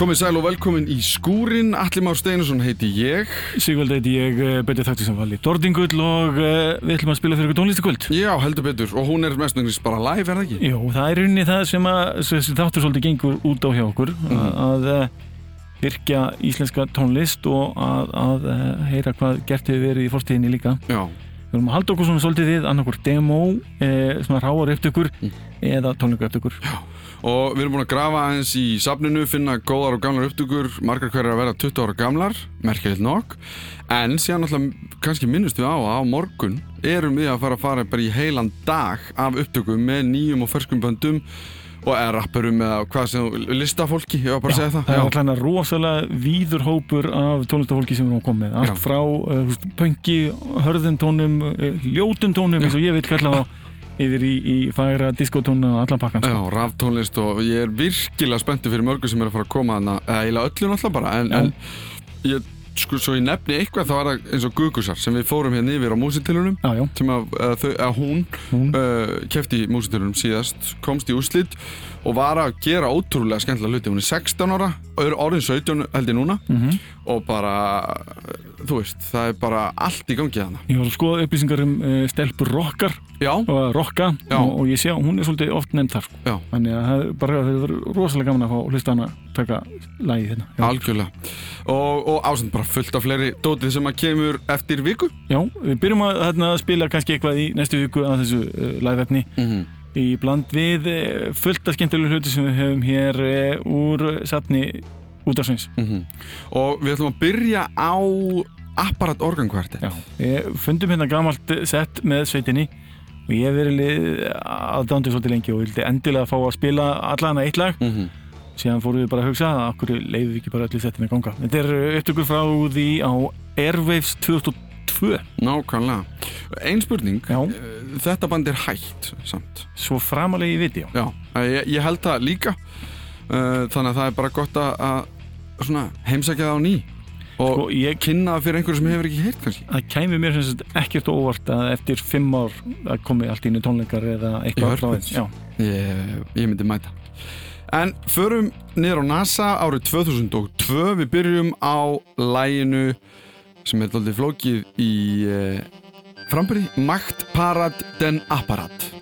Komið sæl og velkomin í skúrin, Alli Már Steinarsson heiti ég. Sigvald heiti ég, eh, betið þátti sem vali Dordingull og uh, við ætlum að spila fyrir ykkur tónlistakvöld. Já, heldur betur, og hún er mestningis bara live, er það ekki? Jú, það er rauninni það sem að þessi þáttur svolítið gengur út á hjá okkur, mm. að uh, virkja íslenska tónlist og að, að heyra hvað gert hefur verið í fórstíðinni líka. Já. Við höfum að halda okkur svona svolítið við annarkur demo, svona ráar upptökur mm. eða tónleika upptökur. Já og við erum búin að grafa aðeins í safninu, finna góðar og gamlar upptökur margar hverjar að vera 20 ára gamlar merkjalitt nokk, en síðan alltaf kannski minnust við á að á morgun erum við að fara að fara bara í heilan dag af upptökum með nýjum og ferskum böndum og eða rappurum eða hvað sem, listafólki, ég var bara að segja það. Það er alltaf rosalega víður hópur af tónlistafólki sem við erum komið, allt Já. frá uh, pöngi, hörðuntónum, uh, ljótuntónum eins og ég vil kalla það yfir í, í færa diskotónu og allan pakkan sko. Já, ráftónlist og ég er virkilega spenntið fyrir mörgur sem er að fara að koma þarna eða eiginlega öllum alltaf bara en, en ég, sko, svo ég nefni eitthvað þá var það eins og Gugusar sem við fórum hérna yfir á músitilunum sem að, að, að hún, hún. Uh, kefti í músitilunum síðast komst í úslit og var að gera ótrúlega skemmtilega hluti hún er 16 ára og orðin 17 held ég núna mm -hmm. og bara þú veist, það er bara allt í gangi þannig. Ég var að skoða upplýsingar um uh, stelpur rockar Já. og rocka og, og ég sé hún er svolítið oft nefnd þar sko. þannig að það er bara það rosalega gaman að hlusta hana taka lægi hérna. Já. Algjörlega og, og ásend bara fullt af fleiri dótið sem að kemur eftir viku. Já, við byrjum að hérna, spila kannski eitthvað í næstu viku að þessu uh, live-efni mm -hmm. í bland við uh, fullt af skemmtilega hluti sem við hefum hér uh, úr satni út af sveins mm -hmm. og við ætlum að byrja á apparat organkvarti við fundum hérna gamalt sett með sveitinni og ég hef verið aðdándu svolítið lengi og vildi endilega fá að spila allana eitt lag mm -hmm. Síðan fórum við bara að hugsa að okkur leiðum við ekki bara allir settin að ganga? Þetta er upptökur frá því á Airwaves 2002 Nákvæmlega. Einn spurning, já. þetta band er hægt samt. Svo framalegi í viti Já, ég, ég held það líka. Þannig að það er bara gott að heimsækja það á ný og sko, ég, kynna það fyrir einhverju sem hefur ekki heyrt kannski. Það kæmi mér sem sagt ekkert óvart að eftir fimm ár komi allt íni tónleikar eða eitthvað ég, ég myndi mæta En förum niður á NASA árið 2002 við byrjum á læginu sem er doldið flókið í eh, frambyrði Makt Parad den Apparat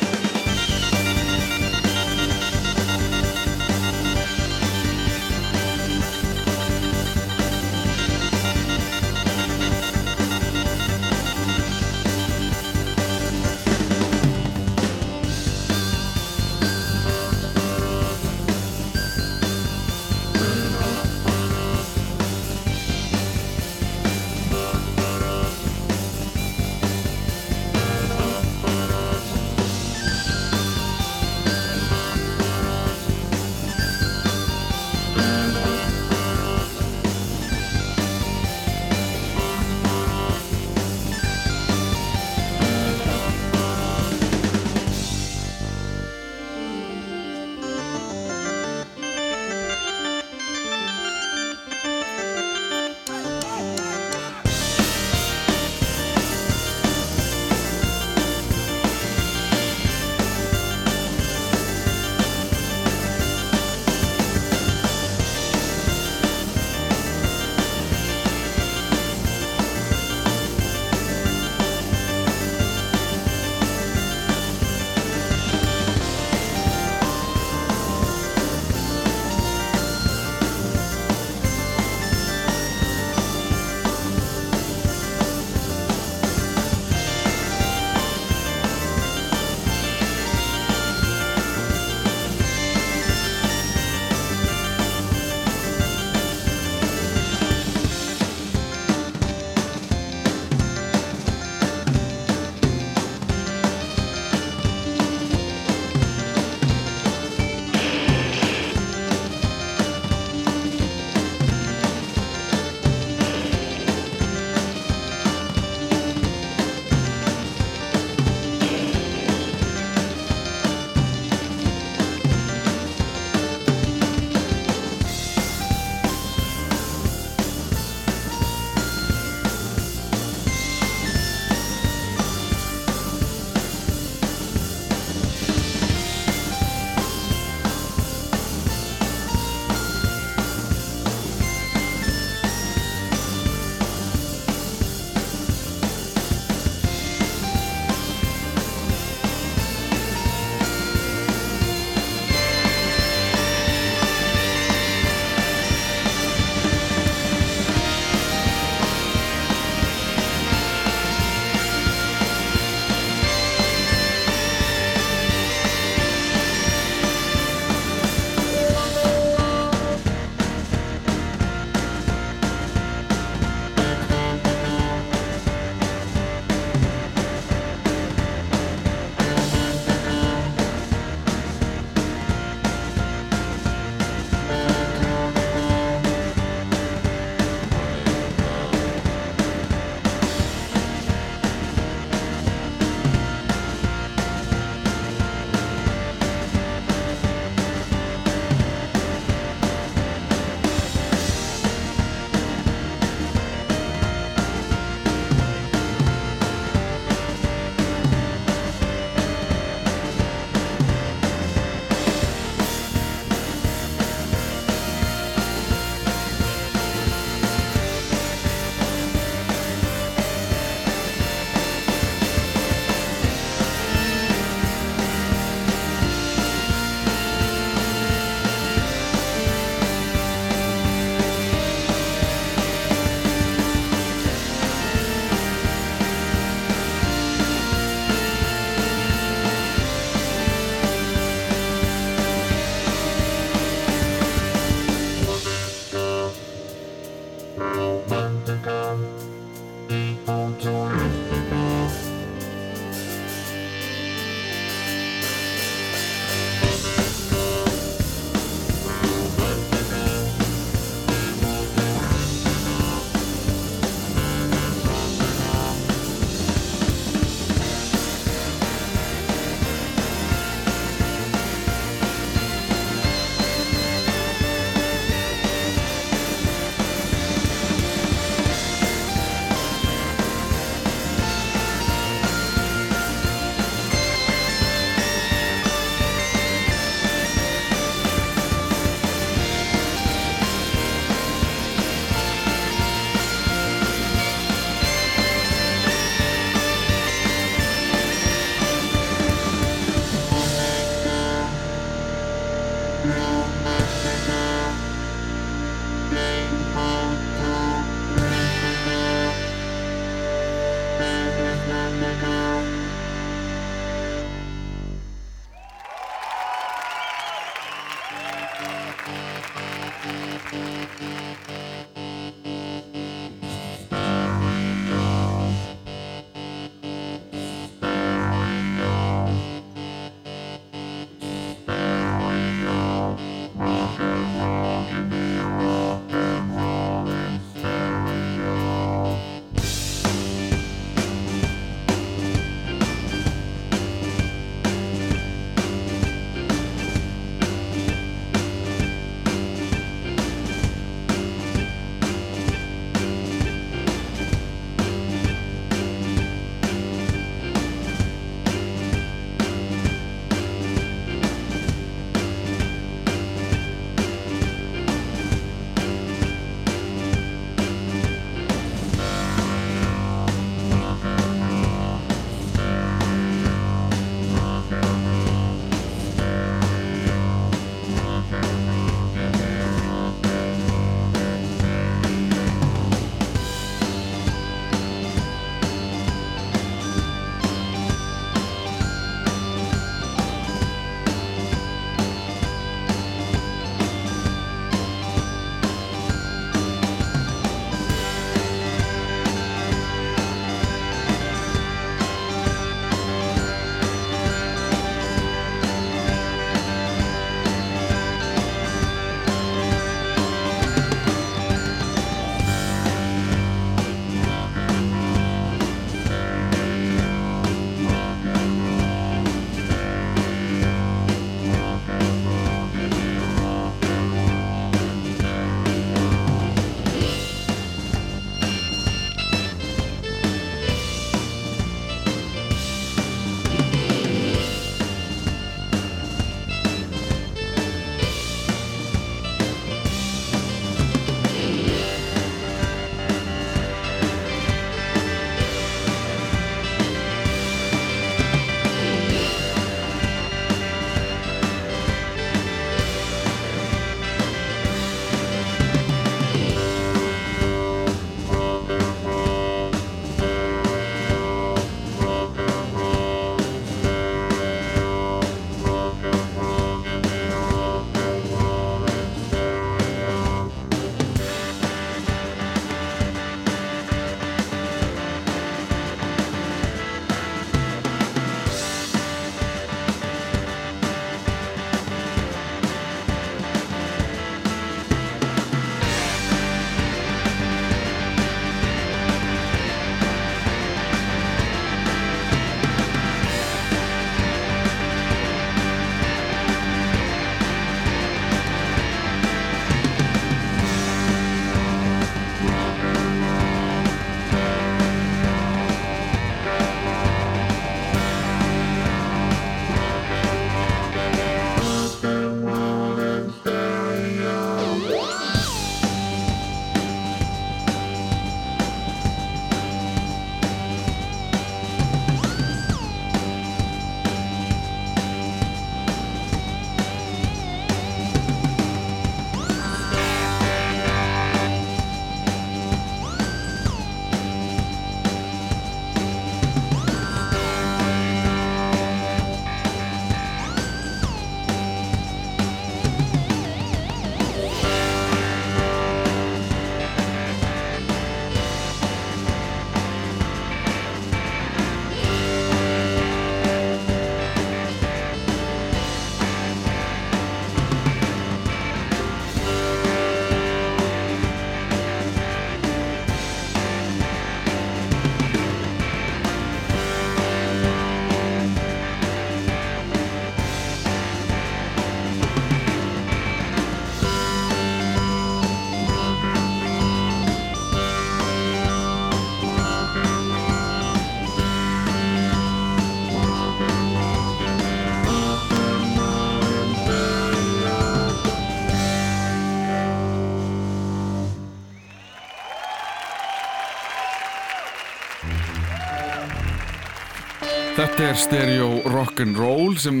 Þetta er Stereo Rock'n'Roll sem,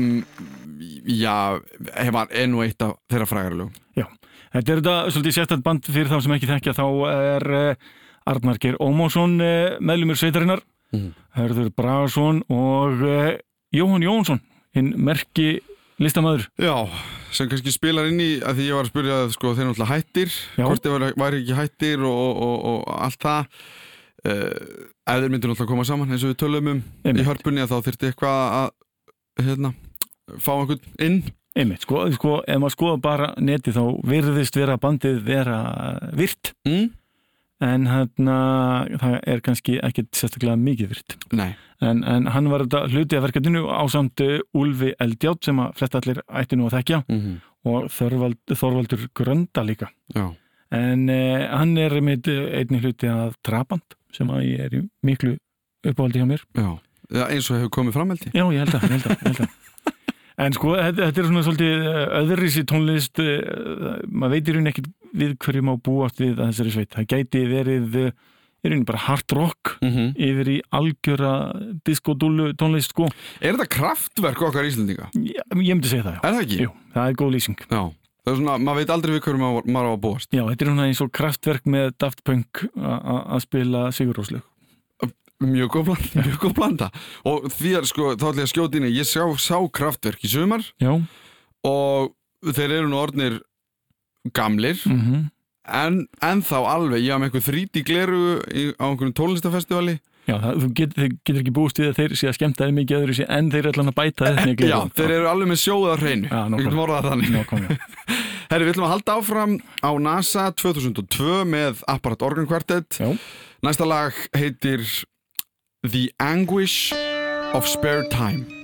já, hefar ennu eitt af þeirra frægarlegu. Já, þetta er þetta svolítið sérstætt band fyrir þá sem ekki þekkja, þá er uh, Arnar Geir Ómásson uh, eh, meðlumur sveitarinnar, mm. Hörður Bragarsson og uh, Jóhann Jónsson, hinn merki listamöður. Já, sem kannski spilar inn í að því ég var að spyrja að sko, þeir náttúrulega hættir, hvort þeir væri ekki hættir og, og, og, og allt það. Uh, ef þeir myndir náttúrulega koma saman eins og við tölum um Einmitt. í hörpunni að þá þurfti eitthvað að hérna, fá einhvern inn Einmitt, sko, sko, ef maður skoða bara neti þá virðist vera bandið vera virt mm. en hérna það er kannski ekkert sérstaklega mikið virt en, en hann var þetta hluti af verkefninu á samt Ulfi Eldjátt sem að flest allir ætti nú að þekkja mm -hmm. og Þorvald, Þorvaldur Grönda líka Já. en eh, hann er með einni hluti að Trabant sem að ég er í miklu uppáhaldi hjá mér Já, eins og hefur komið fram held ég Já, ég held að, ég held að, ég held að. En sko, þetta, þetta er svona svolítið eh, öðrurísi tónlist uh, maður veitir hún ekkert við hverju má búast við að þessari sveit. Það gæti verið er einu bara hard rock mm -hmm. yfir í algjöra disco-dúlu tónlist sko. Er þetta kraftverk okkar íslendinga? Já, ég myndi segja það, já. Er það ekki? Jú, það er góð lýsing. Já. Það er svona, maður veit aldrei við hverju maður, maður á að búast. Já, þetta er svona eins og kraftverk með Daft Punk að spila Sigur Rósleg. Mjög góð blanda, mjög góð blanda. Og því að sko, þá ætla ég að skjóta inn ég sá, sá kraftverk í sumar Já. og þeir eru nú orðnir gamlir, mm -hmm. en, en þá alveg, ég hafa með eitthvað þríti gleru á einhvern tónlistafestivali Já, það, þú get, getur ekki búist við að þeir sé að skemta þeir mikið öðru sé en þeir er allan að bæta þetta Já, þeir eru alveg með sjóða hreinu. Við getum orðað þannig. Herri, við ætlum að halda áfram á NASA 2002 með Apparat Organ Quartet. Já. Næsta lag heitir The Anguish of Spare Time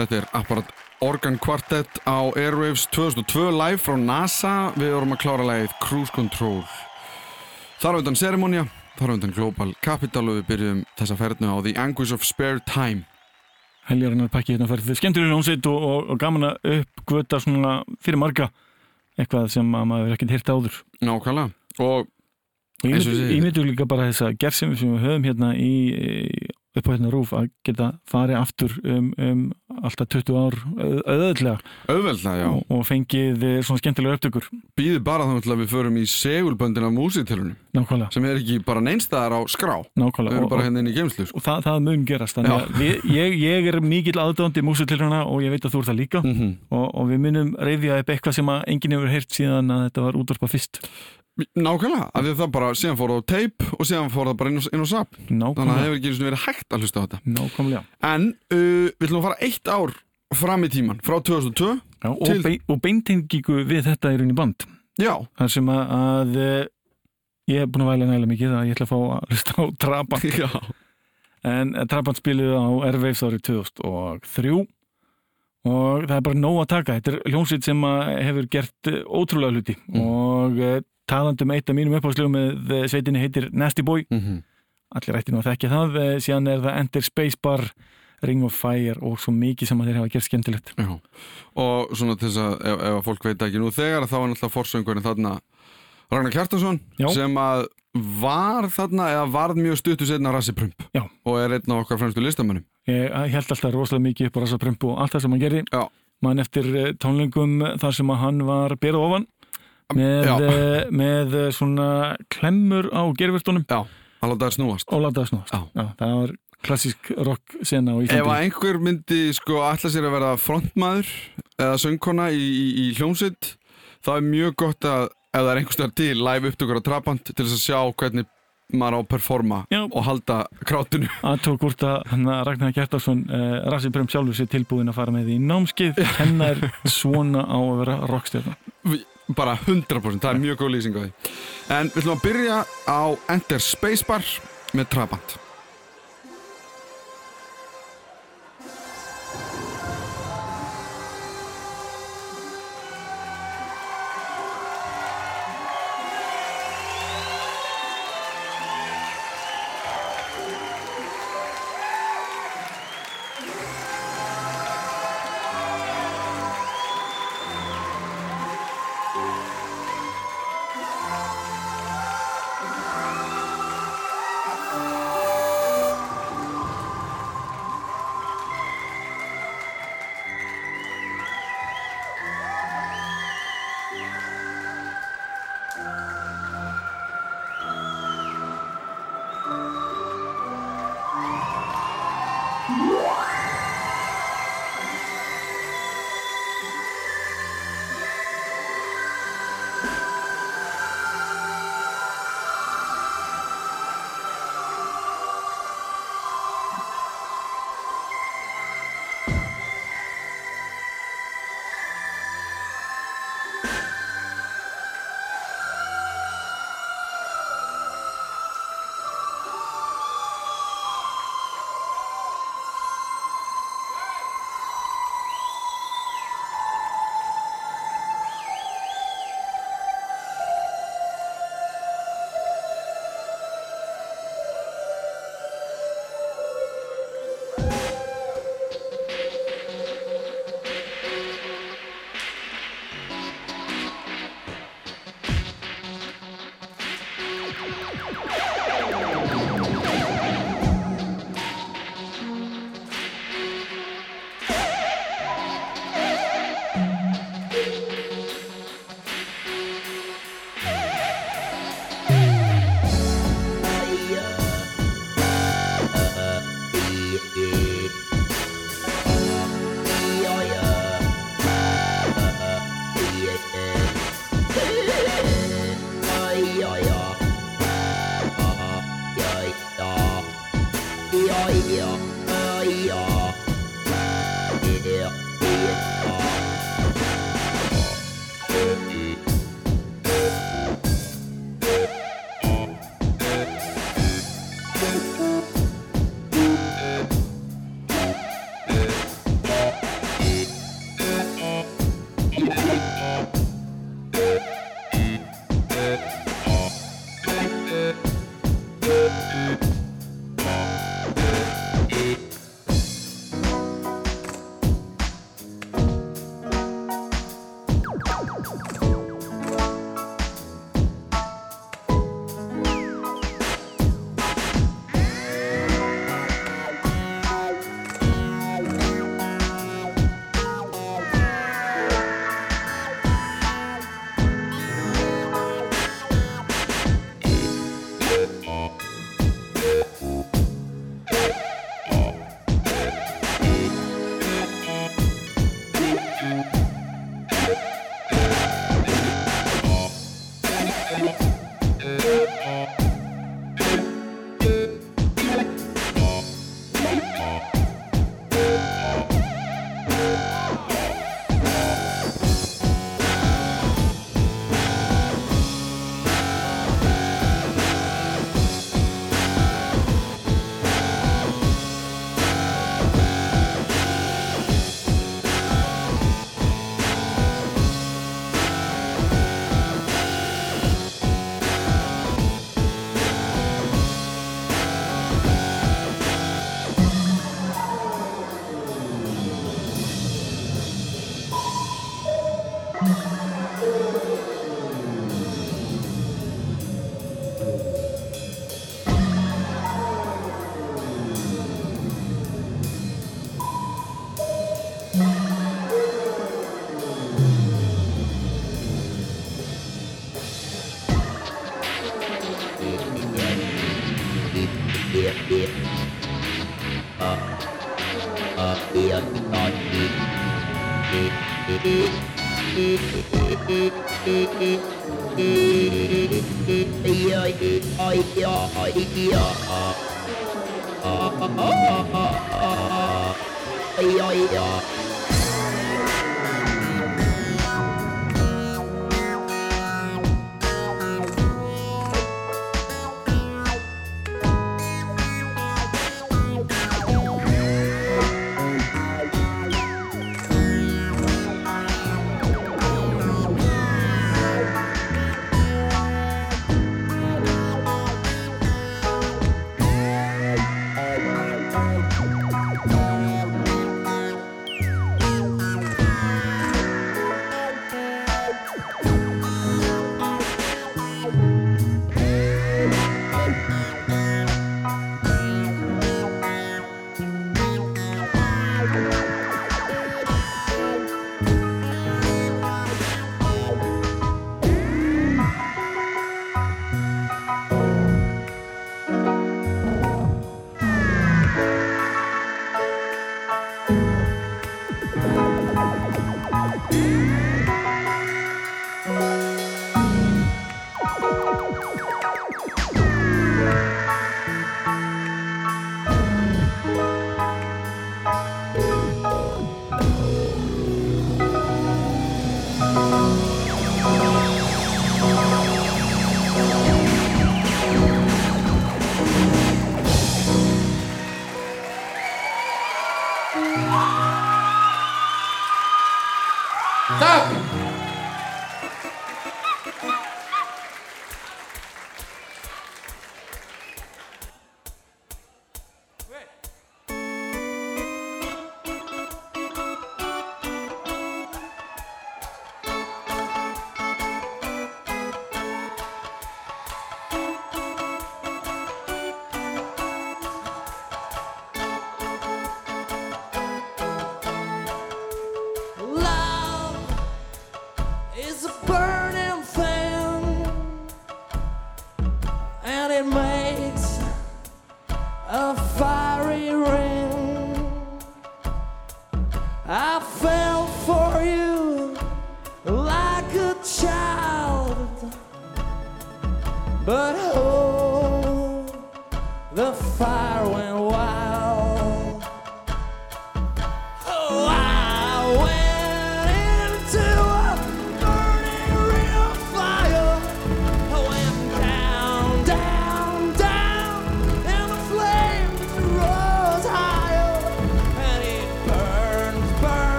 Þetta er apparat Organ Quartet á Airwaves 2002 live frá NASA. Við vorum að klára lægið Cruise Control. Þar á undan Ceremonia, þar á undan Global Capital og við byrjum þessa ferðinu á The Anguish of Spare Time. Heljarinnar pakki hérna ferð. Skemmtilega hljómsveit og, og, og gaman að uppgöta svona fyrir marga eitthvað sem maður ekkert hirt áður. Nákvæmlega. Og Ég myndu líka bara þessa gerðsum sem við höfum hérna í upp á hérna rúf að geta farið aftur um, um alltaf 20 ár auðveldlega. Og, og fengið eh, svona skemmtilega upptökur. Býðið bara þá að við förum í segulböndin af músitilunum Nákvæmlega. Sem er ekki bara neinstæðar á skrá. Nákvæmlega. Við erum bara hérna inn í geimslu sko. Og það, það mun gerast. Við, ég, ég er mikill aðdóndi músitiluna og ég veit að þú ert það líka. Mm -hmm. og, og við munum reyðja upp eitthvað sem enginn hefur heyrt síðan að þetta var útvarpa fyrst Nákvæmlega, af því að það bara síðan fór það á teip og síðan fór það bara inn á, inn á sap Þannig að það hefur ekki verið hægt að hlusta á þetta. Nákvæmlega. En uh, við ætlum að fara eitt ár fram í tíman frá 2002 Já, og, til... bein, og beintingíku við þetta í rauninni band. Já. Það sem að, að eh, ég hef búin að væla nægilega mikið að ég ætla að fá að hlusta á Trabant. Já. En eh, Trabant spiliði á Airwaves árið 2003 og það er bara nóg að taka. Þetta er hljómsveit sem hefur gert eh, ótrúlega hluti. Mm. og talandum eitt af mínum uppháðslegu með eh, sveitinni heitir Nasty Boy mm -hmm. allir ætti nú að þekkja það eh, síðan er það Enter Spacebar Ring of Fire og svo mikið sem að þeir hafa gert skemmtilegt Já. og svona þess að ef, ef að fólk veit ekki nú þegar þá er náttúrulega forsöngurinn þarna Ragnar Kjartason Já. sem að var þarna eða varð mjög stuttu setna Rassi Prump Já. og er einn af okkar fremstu listamönnum Ég held alltaf rosalega mikið upp á Rassi Prump og allt það sem hann gerði mann eftir eh, tónlingum þar sem að hann var berað ofan með, eh, með eh, svona klemmur á gerfurtunum Já, hann látaði snúast. Og látaði snúast. Já. Það var klassísk rock sena á Íslandi. Ef einhver myndi sko alltaf sér að vera frontmaður eða söngkona í, í, í hljómsitt þá er mjög gott að ef það er einhverstað til live upptökur á Trabant til þess að sjá hvernig maður á að performa Já. og halda krátinu. Að tók úr það Ragnar Gjertarsson eh, Rassi Brömm sjálfur sér tilbúin að fara með í námskið hennar svona á að vera rockstjörn bara 100% það er mjög góð lýsing á því. En við ætlum að byrja á Enter Spacebar með Trabant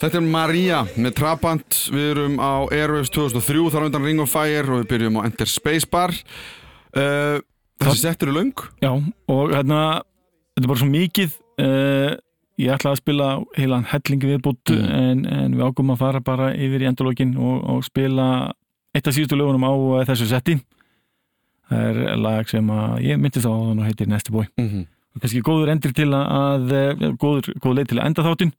Þetta er Maria með Trabant, við erum á Airwaves 2003, þar undan Ring of Fire og við byrjum á Enter Space Bar. Uh, þessi settur er laung. Já, og hérna, þetta er bara svo mikið, uh, ég ætlaði að spila heilan hellingi viðbútt mm. en, en við águm að fara bara yfir í endalógin og, og spila eitt af síðustu lögunum á þessu setti. Það er lag sem að ég myndist á og heitir Nasty Boy. Mm -hmm. Kanski góður endur til að, góður, góð leið til að enda þáttinn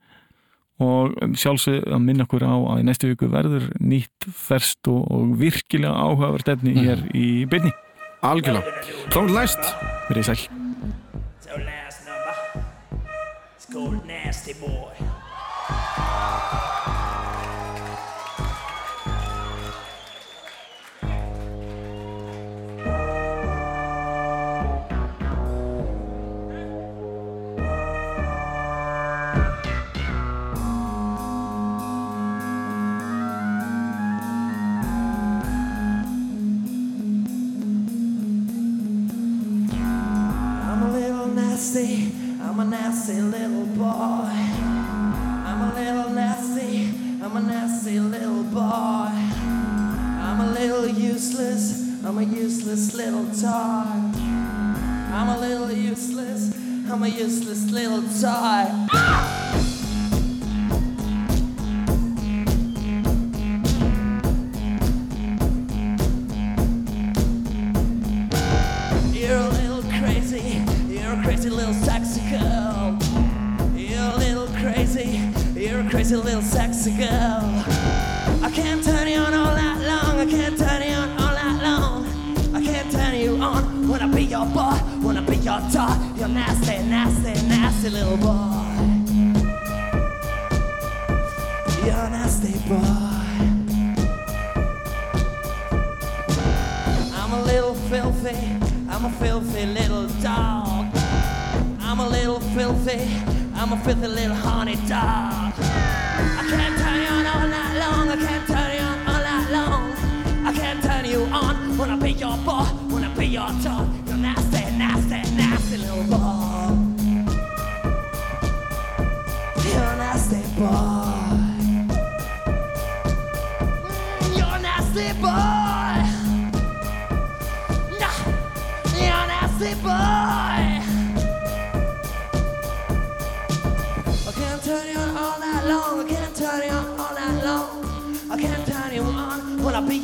og sjálfsög að minna okkur á að í næstu viku verður nýtt ferst og, og virkilega áhugavert efni mm. hér í byrni Algjörlega, þá er læst. Verðið sæl. So last number It's called Nasty Boy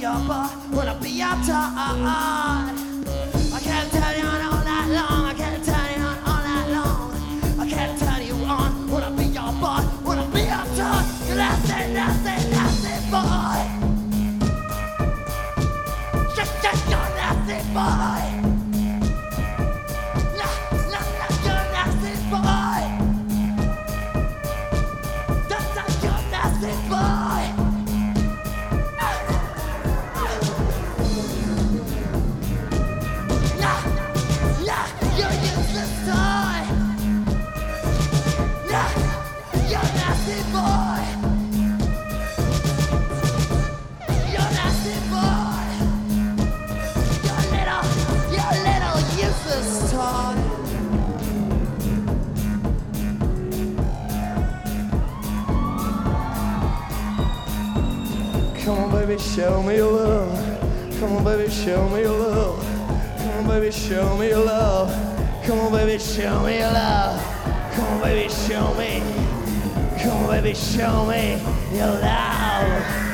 Wanna be your boy, wanna be your show me your love. Come on, baby, show me your love. Come on, baby, show me your love. Come on, baby, show me your love. Come on, baby, show me. Come on, baby, show me your love.